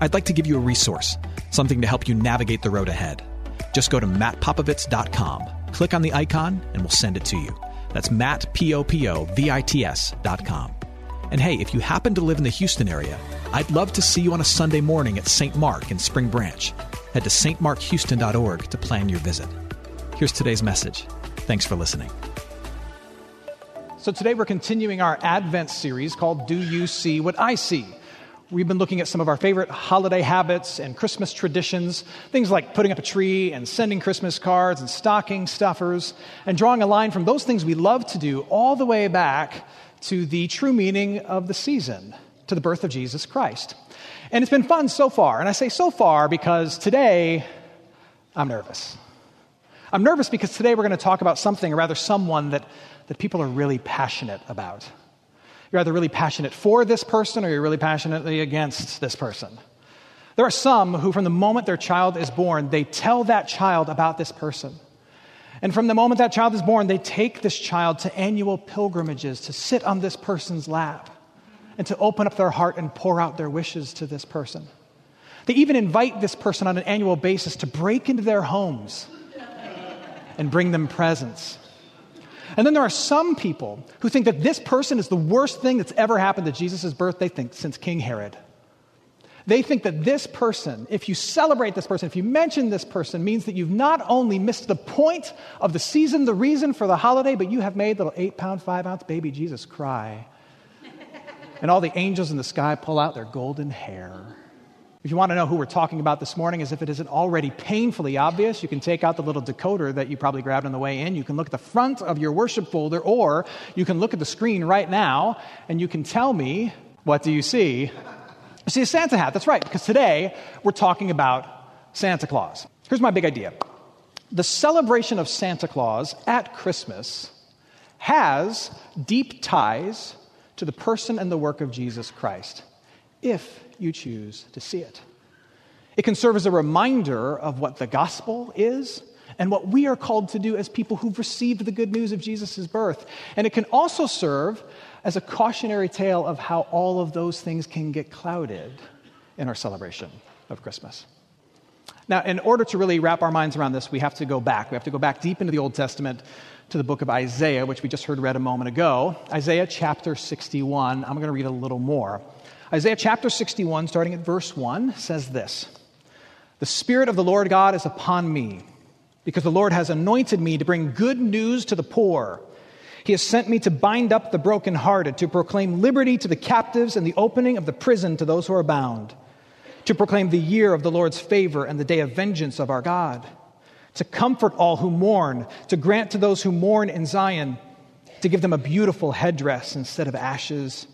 I'd like to give you a resource, something to help you navigate the road ahead. Just go to mattpopovits.com, click on the icon, and we'll send it to you. That's Matt, P-O-P-O-V-I-T-S dot com. And hey, if you happen to live in the Houston area, I'd love to see you on a Sunday morning at St. Mark in Spring Branch. Head to stmarkhouston.org to plan your visit. Here's today's message. Thanks for listening. So today we're continuing our Advent series called Do You See What I See? We've been looking at some of our favorite holiday habits and Christmas traditions, things like putting up a tree and sending Christmas cards and stocking stuffers, and drawing a line from those things we love to do all the way back to the true meaning of the season, to the birth of Jesus Christ. And it's been fun so far. And I say so far because today I'm nervous. I'm nervous because today we're going to talk about something, or rather, someone that, that people are really passionate about. You're either really passionate for this person or you're really passionately against this person. There are some who, from the moment their child is born, they tell that child about this person. And from the moment that child is born, they take this child to annual pilgrimages to sit on this person's lap and to open up their heart and pour out their wishes to this person. They even invite this person on an annual basis to break into their homes and bring them presents. And then there are some people who think that this person is the worst thing that's ever happened to Jesus' birth, they think, since King Herod. They think that this person, if you celebrate this person, if you mention this person, means that you've not only missed the point of the season, the reason for the holiday, but you have made little eight pound, five ounce baby Jesus cry. and all the angels in the sky pull out their golden hair. If you want to know who we're talking about this morning, as if it isn't already painfully obvious, you can take out the little decoder that you probably grabbed on the way in. You can look at the front of your worship folder, or you can look at the screen right now and you can tell me what do you see? You see a Santa hat. That's right, because today we're talking about Santa Claus. Here's my big idea the celebration of Santa Claus at Christmas has deep ties to the person and the work of Jesus Christ. If you choose to see it. It can serve as a reminder of what the gospel is and what we are called to do as people who've received the good news of Jesus' birth. And it can also serve as a cautionary tale of how all of those things can get clouded in our celebration of Christmas. Now, in order to really wrap our minds around this, we have to go back. We have to go back deep into the Old Testament to the book of Isaiah, which we just heard read a moment ago. Isaiah chapter 61. I'm going to read a little more. Isaiah chapter 61, starting at verse 1, says this The Spirit of the Lord God is upon me, because the Lord has anointed me to bring good news to the poor. He has sent me to bind up the brokenhearted, to proclaim liberty to the captives and the opening of the prison to those who are bound, to proclaim the year of the Lord's favor and the day of vengeance of our God, to comfort all who mourn, to grant to those who mourn in Zion, to give them a beautiful headdress instead of ashes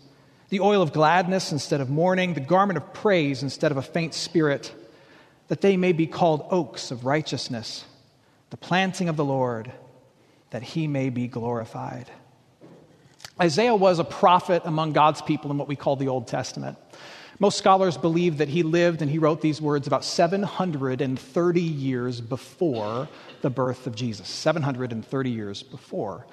the oil of gladness instead of mourning, the garment of praise instead of a faint spirit, that they may be called oaks of righteousness, the planting of the Lord, that he may be glorified. Isaiah was a prophet among God's people in what we call the Old Testament. Most scholars believe that he lived and he wrote these words about 730 years before the birth of Jesus. 730 years before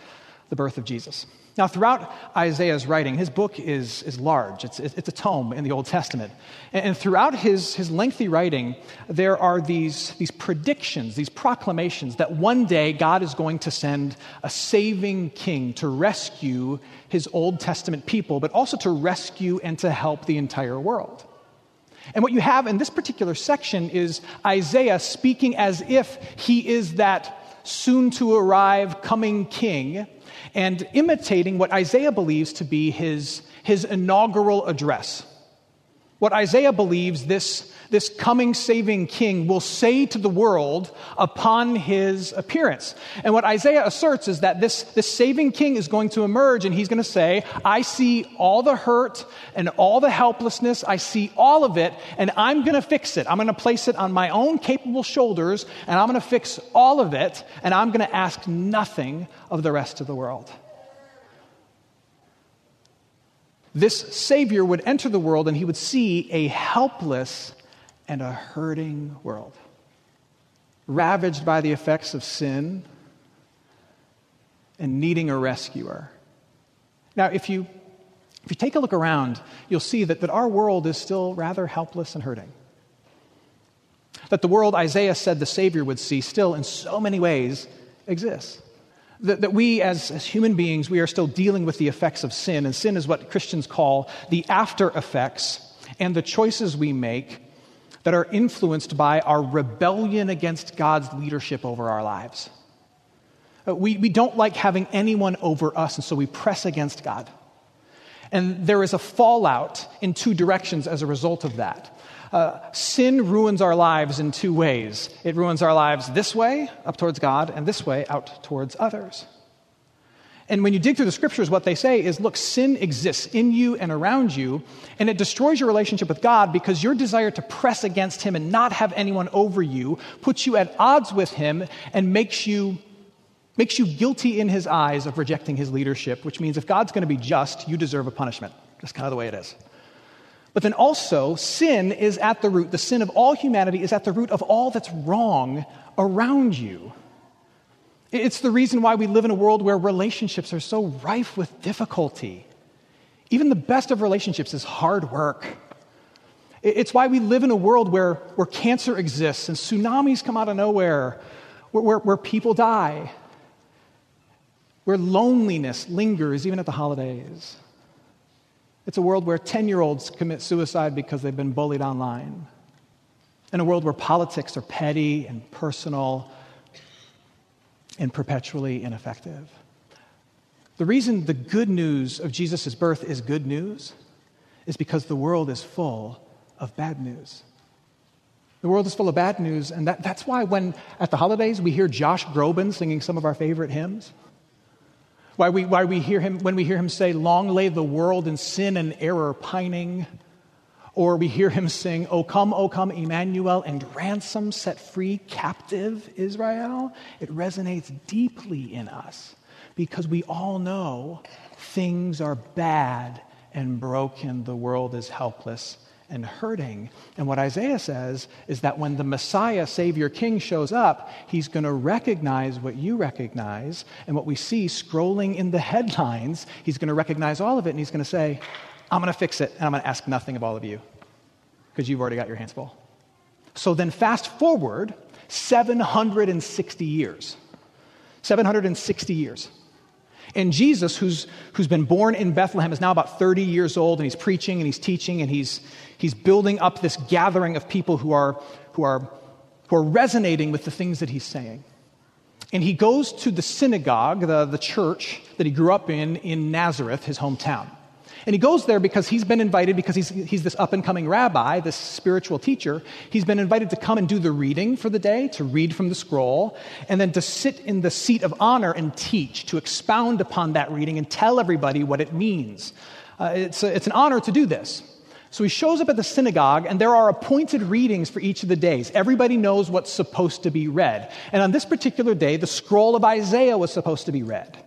the birth of Jesus. Now, throughout Isaiah's writing, his book is, is large. It's, it's a tome in the Old Testament. And, and throughout his, his lengthy writing, there are these, these predictions, these proclamations that one day God is going to send a saving king to rescue his Old Testament people, but also to rescue and to help the entire world. And what you have in this particular section is Isaiah speaking as if he is that soon to arrive coming king and imitating what Isaiah believes to be his, his inaugural address. What Isaiah believes this, this coming saving king will say to the world upon his appearance. And what Isaiah asserts is that this, this saving king is going to emerge and he's going to say, I see all the hurt and all the helplessness. I see all of it and I'm going to fix it. I'm going to place it on my own capable shoulders and I'm going to fix all of it and I'm going to ask nothing of the rest of the world this Savior would enter the world and he would see a helpless and a hurting world, ravaged by the effects of sin and needing a rescuer. Now, if you, if you take a look around, you'll see that, that our world is still rather helpless and hurting. That the world Isaiah said the Savior would see still, in so many ways, exists. That, that we, as, as human beings, we are still dealing with the effects of sin, and sin is what Christians call the after effects and the choices we make that are influenced by our rebellion against God's leadership over our lives. Uh, we, we don't like having anyone over us, and so we press against God. And there is a fallout in two directions as a result of that. Uh, sin ruins our lives in two ways it ruins our lives this way, up towards God, and this way, out towards others. And when you dig through the scriptures, what they say is look, sin exists in you and around you, and it destroys your relationship with God because your desire to press against Him and not have anyone over you puts you at odds with Him and makes you, makes you guilty in His eyes of rejecting His leadership, which means if God's going to be just, you deserve a punishment. That's kind of the way it is. But then also, sin is at the root, the sin of all humanity is at the root of all that's wrong around you. It's the reason why we live in a world where relationships are so rife with difficulty. Even the best of relationships is hard work. It's why we live in a world where, where cancer exists and tsunamis come out of nowhere, where, where, where people die, where loneliness lingers even at the holidays. It's a world where 10 year olds commit suicide because they've been bullied online. In a world where politics are petty and personal and perpetually ineffective. The reason the good news of Jesus' birth is good news is because the world is full of bad news. The world is full of bad news, and that, that's why when at the holidays we hear Josh Groban singing some of our favorite hymns. Why we, why we hear him, when we hear him say, Long lay the world in sin and error pining. Or we hear him sing, O come, O come, Emmanuel, and ransom set free captive Israel. It resonates deeply in us because we all know things are bad and broken. The world is helpless and hurting. And what Isaiah says is that when the Messiah, Savior, King shows up, he's going to recognize what you recognize. And what we see scrolling in the headlines, he's going to recognize all of it and he's going to say, I'm going to fix it and I'm going to ask nothing of all of you because you've already got your hands full. So then, fast forward 760 years. 760 years. And Jesus, who's, who's been born in Bethlehem, is now about 30 years old, and he's preaching and he's teaching, and he's, he's building up this gathering of people who are, who, are, who are resonating with the things that he's saying. And he goes to the synagogue, the, the church that he grew up in, in Nazareth, his hometown. And he goes there because he's been invited, because he's, he's this up and coming rabbi, this spiritual teacher. He's been invited to come and do the reading for the day, to read from the scroll, and then to sit in the seat of honor and teach, to expound upon that reading and tell everybody what it means. Uh, it's, a, it's an honor to do this. So he shows up at the synagogue, and there are appointed readings for each of the days. Everybody knows what's supposed to be read. And on this particular day, the scroll of Isaiah was supposed to be read.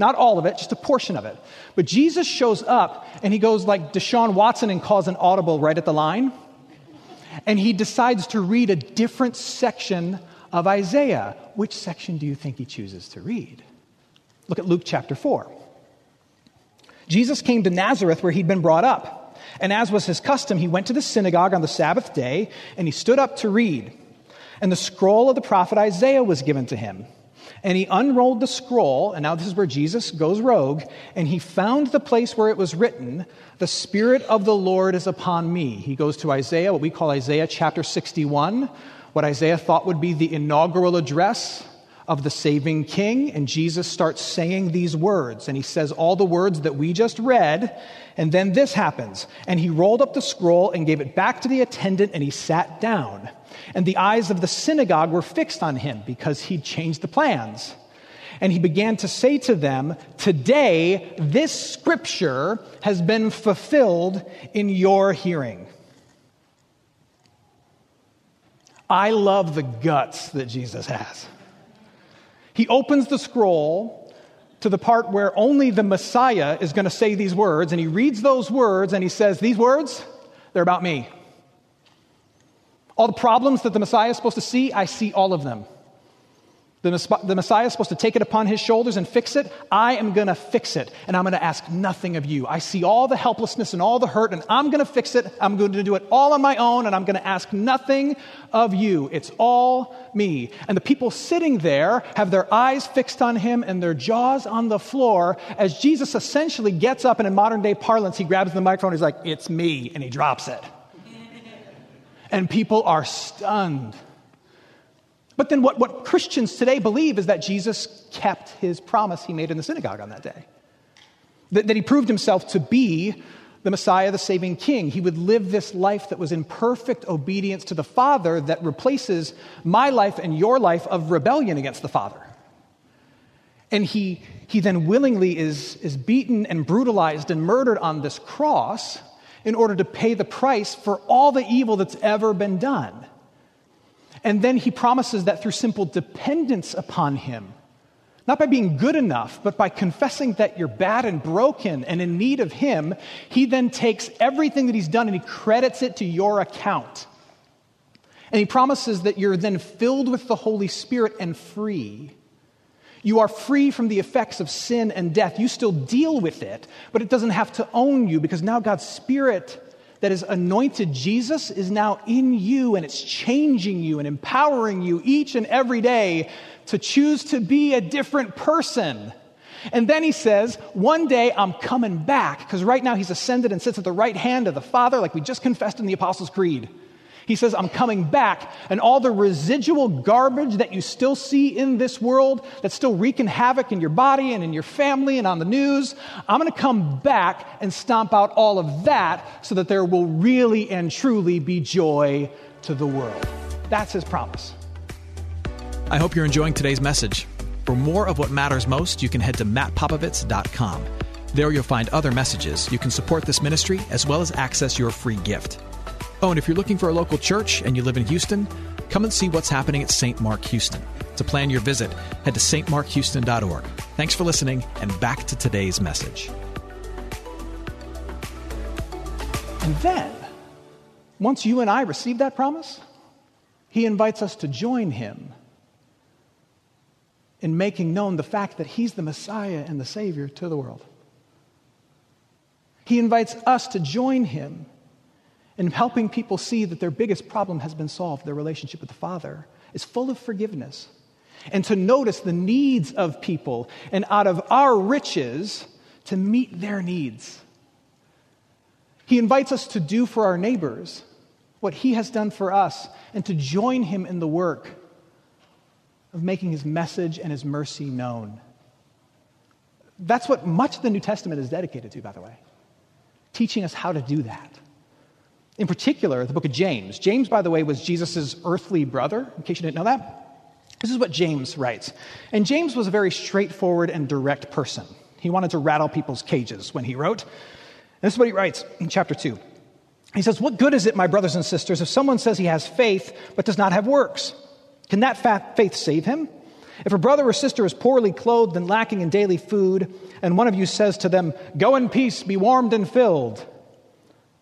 Not all of it, just a portion of it. But Jesus shows up and he goes like Deshaun Watson and calls an audible right at the line. And he decides to read a different section of Isaiah. Which section do you think he chooses to read? Look at Luke chapter 4. Jesus came to Nazareth where he'd been brought up. And as was his custom, he went to the synagogue on the Sabbath day and he stood up to read. And the scroll of the prophet Isaiah was given to him. And he unrolled the scroll, and now this is where Jesus goes rogue, and he found the place where it was written, The Spirit of the Lord is upon me. He goes to Isaiah, what we call Isaiah chapter 61, what Isaiah thought would be the inaugural address of the saving king, and Jesus starts saying these words. And he says all the words that we just read, and then this happens. And he rolled up the scroll and gave it back to the attendant, and he sat down. And the eyes of the synagogue were fixed on him because he'd changed the plans. And he began to say to them, Today, this scripture has been fulfilled in your hearing. I love the guts that Jesus has. He opens the scroll to the part where only the Messiah is going to say these words, and he reads those words and he says, These words, they're about me. All the problems that the Messiah is supposed to see, I see all of them. The, the Messiah is supposed to take it upon his shoulders and fix it. I am going to fix it, and I'm going to ask nothing of you. I see all the helplessness and all the hurt, and I'm going to fix it. I'm going to do it all on my own, and I'm going to ask nothing of you. It's all me. And the people sitting there have their eyes fixed on him and their jaws on the floor as Jesus essentially gets up, and in modern day parlance, he grabs the microphone. He's like, It's me, and he drops it. And people are stunned. But then what, what Christians today believe is that Jesus kept his promise he made in the synagogue on that day. That, that he proved himself to be the Messiah, the saving king. He would live this life that was in perfect obedience to the Father that replaces my life and your life of rebellion against the Father. And he, he then willingly is, is beaten and brutalized and murdered on this cross in order to pay the price for all the evil that's ever been done. And then he promises that through simple dependence upon him, not by being good enough, but by confessing that you're bad and broken and in need of him, he then takes everything that he's done and he credits it to your account. And he promises that you're then filled with the Holy Spirit and free. You are free from the effects of sin and death. You still deal with it, but it doesn't have to own you because now God's Spirit that has anointed Jesus is now in you and it's changing you and empowering you each and every day to choose to be a different person. And then he says, One day I'm coming back, because right now he's ascended and sits at the right hand of the Father, like we just confessed in the Apostles' Creed. He says, I'm coming back, and all the residual garbage that you still see in this world that's still wreaking havoc in your body and in your family and on the news, I'm going to come back and stomp out all of that so that there will really and truly be joy to the world. That's his promise. I hope you're enjoying today's message. For more of what matters most, you can head to mattpopovits.com. There you'll find other messages. You can support this ministry as well as access your free gift. Oh, and if you're looking for a local church and you live in Houston, come and see what's happening at St. Mark Houston. To plan your visit, head to stmarkhouston.org. Thanks for listening, and back to today's message. And then, once you and I receive that promise, he invites us to join him in making known the fact that he's the Messiah and the Savior to the world. He invites us to join him and helping people see that their biggest problem has been solved, their relationship with the Father, is full of forgiveness. And to notice the needs of people, and out of our riches, to meet their needs. He invites us to do for our neighbors what He has done for us, and to join Him in the work of making His message and His mercy known. That's what much of the New Testament is dedicated to, by the way, teaching us how to do that. In particular, the book of James. James, by the way, was Jesus' earthly brother, in case you didn't know that. This is what James writes. And James was a very straightforward and direct person. He wanted to rattle people's cages when he wrote. And this is what he writes in chapter 2. He says, What good is it, my brothers and sisters, if someone says he has faith but does not have works? Can that faith save him? If a brother or sister is poorly clothed and lacking in daily food, and one of you says to them, Go in peace, be warmed and filled,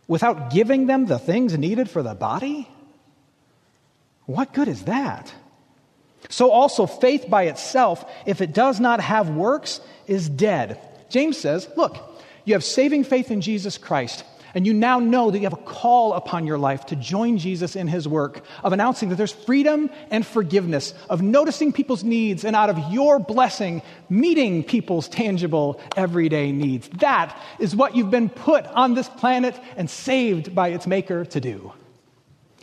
without giving them the things needed for the body? What good is that? So, also, faith by itself, if it does not have works, is dead. James says, Look, you have saving faith in Jesus Christ. And you now know that you have a call upon your life to join Jesus in his work of announcing that there's freedom and forgiveness, of noticing people's needs, and out of your blessing, meeting people's tangible everyday needs. That is what you've been put on this planet and saved by its maker to do.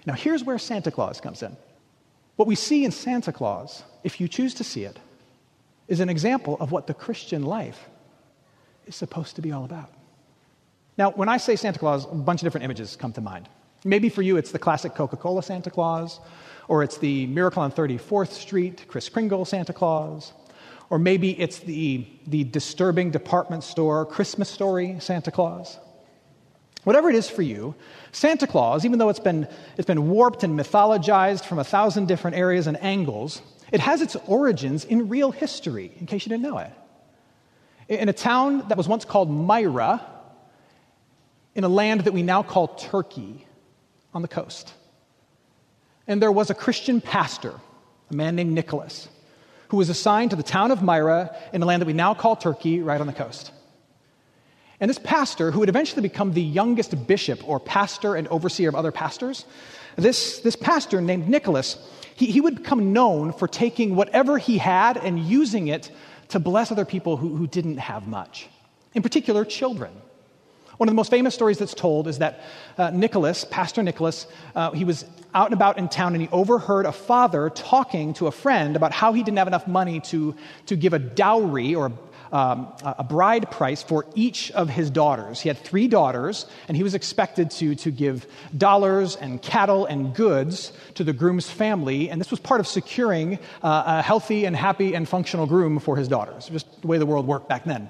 Now, here's where Santa Claus comes in. What we see in Santa Claus, if you choose to see it, is an example of what the Christian life is supposed to be all about. Now, when I say Santa Claus, a bunch of different images come to mind. Maybe for you, it's the classic Coca Cola Santa Claus, or it's the Miracle on 34th Street, Kris Kringle Santa Claus, or maybe it's the, the disturbing department store Christmas story Santa Claus. Whatever it is for you, Santa Claus, even though it's been, it's been warped and mythologized from a thousand different areas and angles, it has its origins in real history, in case you didn't know it. In a town that was once called Myra, in a land that we now call Turkey on the coast. And there was a Christian pastor, a man named Nicholas, who was assigned to the town of Myra in a land that we now call Turkey, right on the coast. And this pastor, who would eventually become the youngest bishop or pastor and overseer of other pastors, this, this pastor named Nicholas, he, he would become known for taking whatever he had and using it to bless other people who, who didn't have much, in particular, children. One of the most famous stories that's told is that uh, Nicholas, Pastor Nicholas, uh, he was out and about in town and he overheard a father talking to a friend about how he didn't have enough money to, to give a dowry or um, a bride price for each of his daughters. He had three daughters, and he was expected to, to give dollars and cattle and goods to the groom's family, and this was part of securing uh, a healthy and happy and functional groom for his daughters, just the way the world worked back then.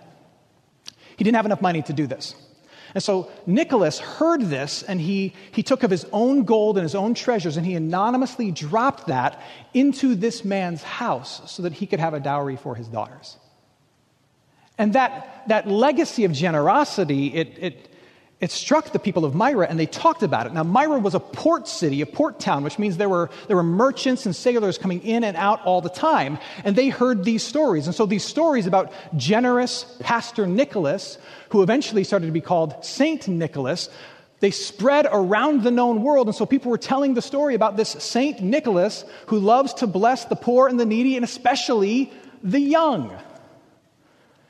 He didn't have enough money to do this. And so Nicholas heard this and he, he took of his own gold and his own treasures and he anonymously dropped that into this man's house so that he could have a dowry for his daughters. And that, that legacy of generosity, it, it, it struck the people of Myra and they talked about it. Now, Myra was a port city, a port town, which means there were, there were merchants and sailors coming in and out all the time. And they heard these stories. And so these stories about generous Pastor Nicholas, who eventually started to be called Saint Nicholas, they spread around the known world. And so people were telling the story about this Saint Nicholas who loves to bless the poor and the needy and especially the young.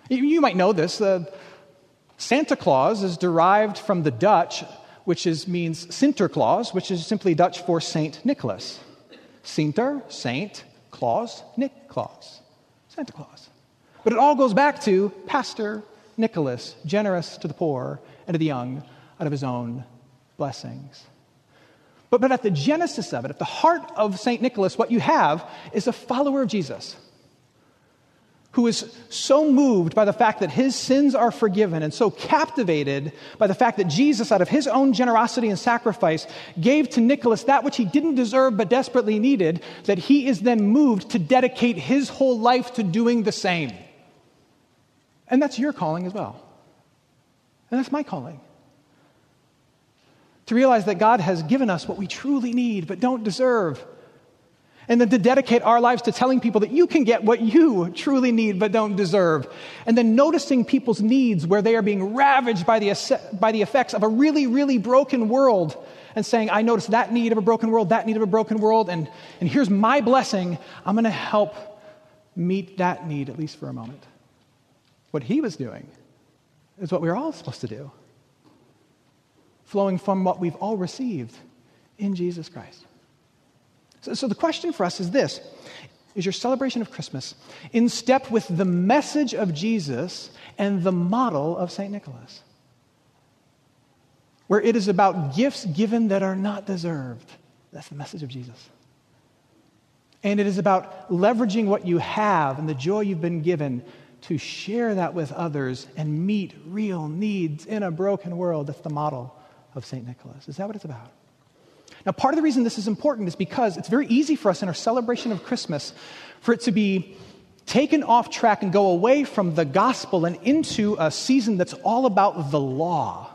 You might know this. Uh, Santa Claus is derived from the Dutch, which is, means Sinterklaas, which is simply Dutch for Saint Nicholas. Sinter, Saint, Claus, Nick Claus, Santa Claus. But it all goes back to Pastor Nicholas, generous to the poor and to the young out of his own blessings. But, but at the genesis of it, at the heart of St. Nicholas, what you have is a follower of Jesus who is so moved by the fact that his sins are forgiven and so captivated by the fact that Jesus, out of his own generosity and sacrifice, gave to Nicholas that which he didn't deserve but desperately needed, that he is then moved to dedicate his whole life to doing the same. And that's your calling as well. And that's my calling. To realize that God has given us what we truly need but don't deserve and then to dedicate our lives to telling people that you can get what you truly need but don't deserve. And then noticing people's needs where they are being ravaged by the, by the effects of a really, really broken world. And saying, I notice that need of a broken world, that need of a broken world, and, and here's my blessing. I'm going to help meet that need, at least for a moment. What he was doing is what we're all supposed to do, flowing from what we've all received in Jesus Christ. So, so the question for us is this Is your celebration of Christmas in step with the message of Jesus and the model of St. Nicholas? Where it is about gifts given that are not deserved. That's the message of Jesus. And it is about leveraging what you have and the joy you've been given to share that with others and meet real needs in a broken world. That's the model of St. Nicholas. Is that what it's about? Now, part of the reason this is important is because it's very easy for us in our celebration of Christmas for it to be taken off track and go away from the gospel and into a season that's all about the law.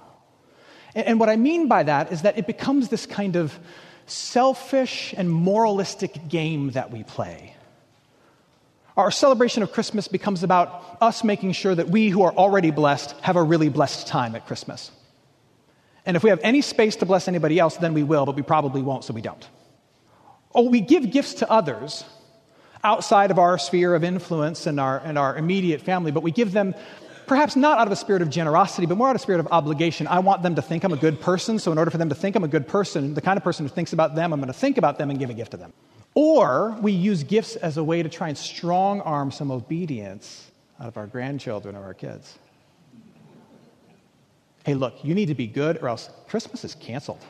And, and what I mean by that is that it becomes this kind of selfish and moralistic game that we play. Our celebration of Christmas becomes about us making sure that we who are already blessed have a really blessed time at Christmas. And if we have any space to bless anybody else, then we will, but we probably won't, so we don't. Or we give gifts to others outside of our sphere of influence and our, and our immediate family, but we give them perhaps not out of a spirit of generosity, but more out of a spirit of obligation. I want them to think I'm a good person, so in order for them to think I'm a good person, the kind of person who thinks about them, I'm going to think about them and give a gift to them. Or we use gifts as a way to try and strong arm some obedience out of our grandchildren or our kids. Hey, look, you need to be good or else Christmas is canceled.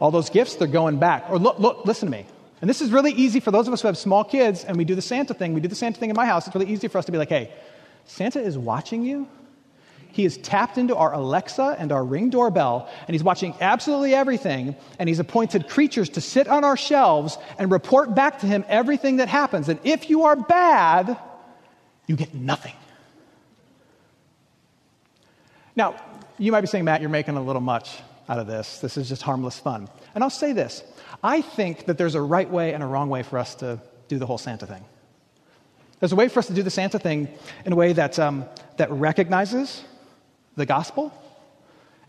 All those gifts, they're going back. Or look, look, listen to me. And this is really easy for those of us who have small kids and we do the Santa thing. We do the Santa thing in my house. It's really easy for us to be like, hey, Santa is watching you. He has tapped into our Alexa and our Ring doorbell, and he's watching absolutely everything, and he's appointed creatures to sit on our shelves and report back to him everything that happens. And if you are bad, you get nothing. Now, you might be saying, Matt, you're making a little much out of this. This is just harmless fun. And I'll say this I think that there's a right way and a wrong way for us to do the whole Santa thing. There's a way for us to do the Santa thing in a way that, um, that recognizes the gospel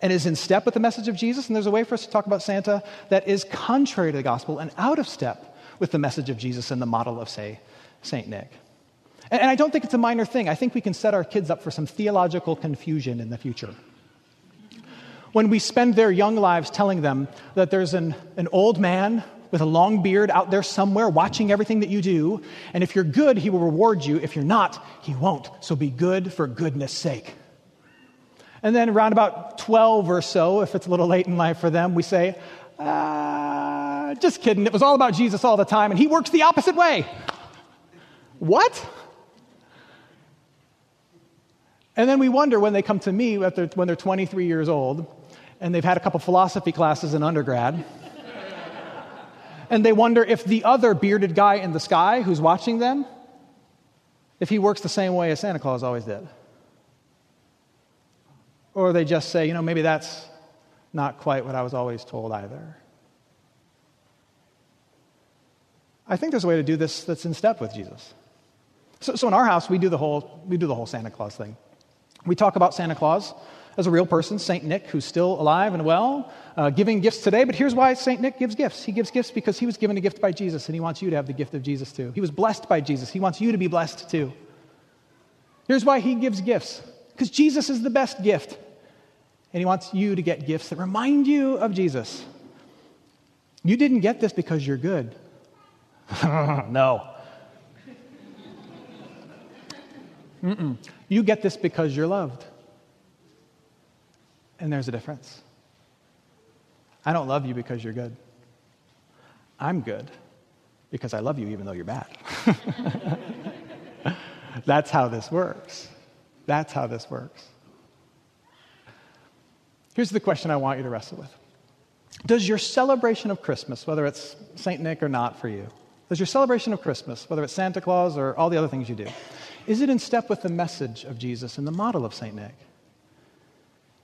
and is in step with the message of Jesus. And there's a way for us to talk about Santa that is contrary to the gospel and out of step with the message of Jesus and the model of, say, St. Nick. And, I don't think it's a minor thing. I think we can set our kids up for some theological confusion in the future. When we spend their young lives telling them that there's an, an old man with a long beard out there somewhere watching everything that you do, and if you're good, he will reward you. If you're not, he won't. So be good for goodness sake. And then around about 12 or so, if it's a little late in life for them, we say, uh, just kidding. It was all about Jesus all the time, and he works the opposite way. What? And then we wonder when they come to me when they're 23 years old and they've had a couple philosophy classes in undergrad. and they wonder if the other bearded guy in the sky who's watching them, if he works the same way as Santa Claus always did. Or they just say, you know, maybe that's not quite what I was always told either. I think there's a way to do this that's in step with Jesus. So, so in our house, we do, the whole, we do the whole Santa Claus thing. We talk about Santa Claus as a real person, St. Nick, who's still alive and well, uh, giving gifts today. But here's why St. Nick gives gifts. He gives gifts because he was given a gift by Jesus, and he wants you to have the gift of Jesus too. He was blessed by Jesus. He wants you to be blessed too. Here's why he gives gifts because Jesus is the best gift. And he wants you to get gifts that remind you of Jesus. You didn't get this because you're good. no. Mm-mm. You get this because you're loved. And there's a difference. I don't love you because you're good. I'm good because I love you even though you're bad. That's how this works. That's how this works. Here's the question I want you to wrestle with Does your celebration of Christmas, whether it's St. Nick or not for you, does your celebration of Christmas, whether it's Santa Claus or all the other things you do, is it in step with the message of Jesus and the model of St. Nick?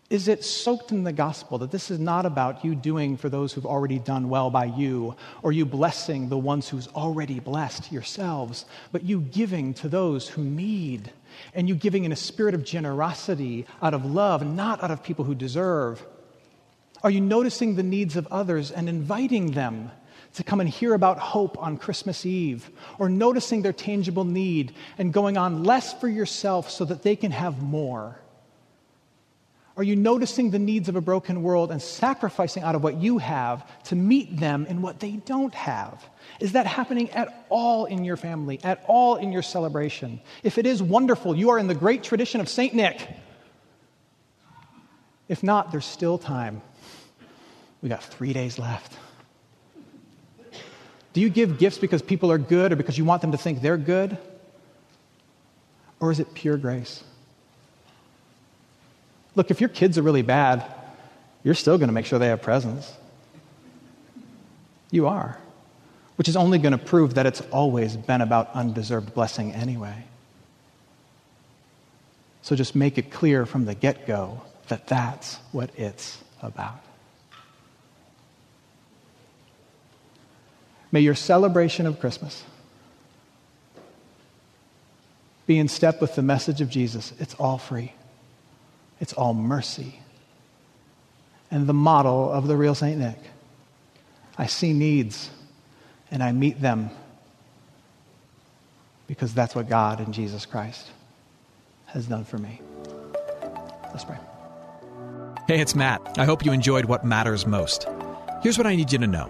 Is it soaked in the gospel that this is not about you doing for those who've already done well by you, or you blessing the ones who's already blessed yourselves, but you giving to those who need, and you giving in a spirit of generosity, out of love, not out of people who deserve? Are you noticing the needs of others and inviting them to come and hear about hope on Christmas Eve, or noticing their tangible need and going on less for yourself so that they can have more? Are you noticing the needs of a broken world and sacrificing out of what you have to meet them in what they don't have? Is that happening at all in your family, at all in your celebration? If it is wonderful, you are in the great tradition of St. Nick. If not, there's still time. We got three days left. Do you give gifts because people are good or because you want them to think they're good? Or is it pure grace? Look, if your kids are really bad, you're still going to make sure they have presents. You are. Which is only going to prove that it's always been about undeserved blessing anyway. So just make it clear from the get go that that's what it's about. May your celebration of Christmas be in step with the message of Jesus. It's all free, it's all mercy. And the model of the real St. Nick. I see needs and I meet them because that's what God and Jesus Christ has done for me. Let's pray. Hey, it's Matt. I hope you enjoyed what matters most. Here's what I need you to know.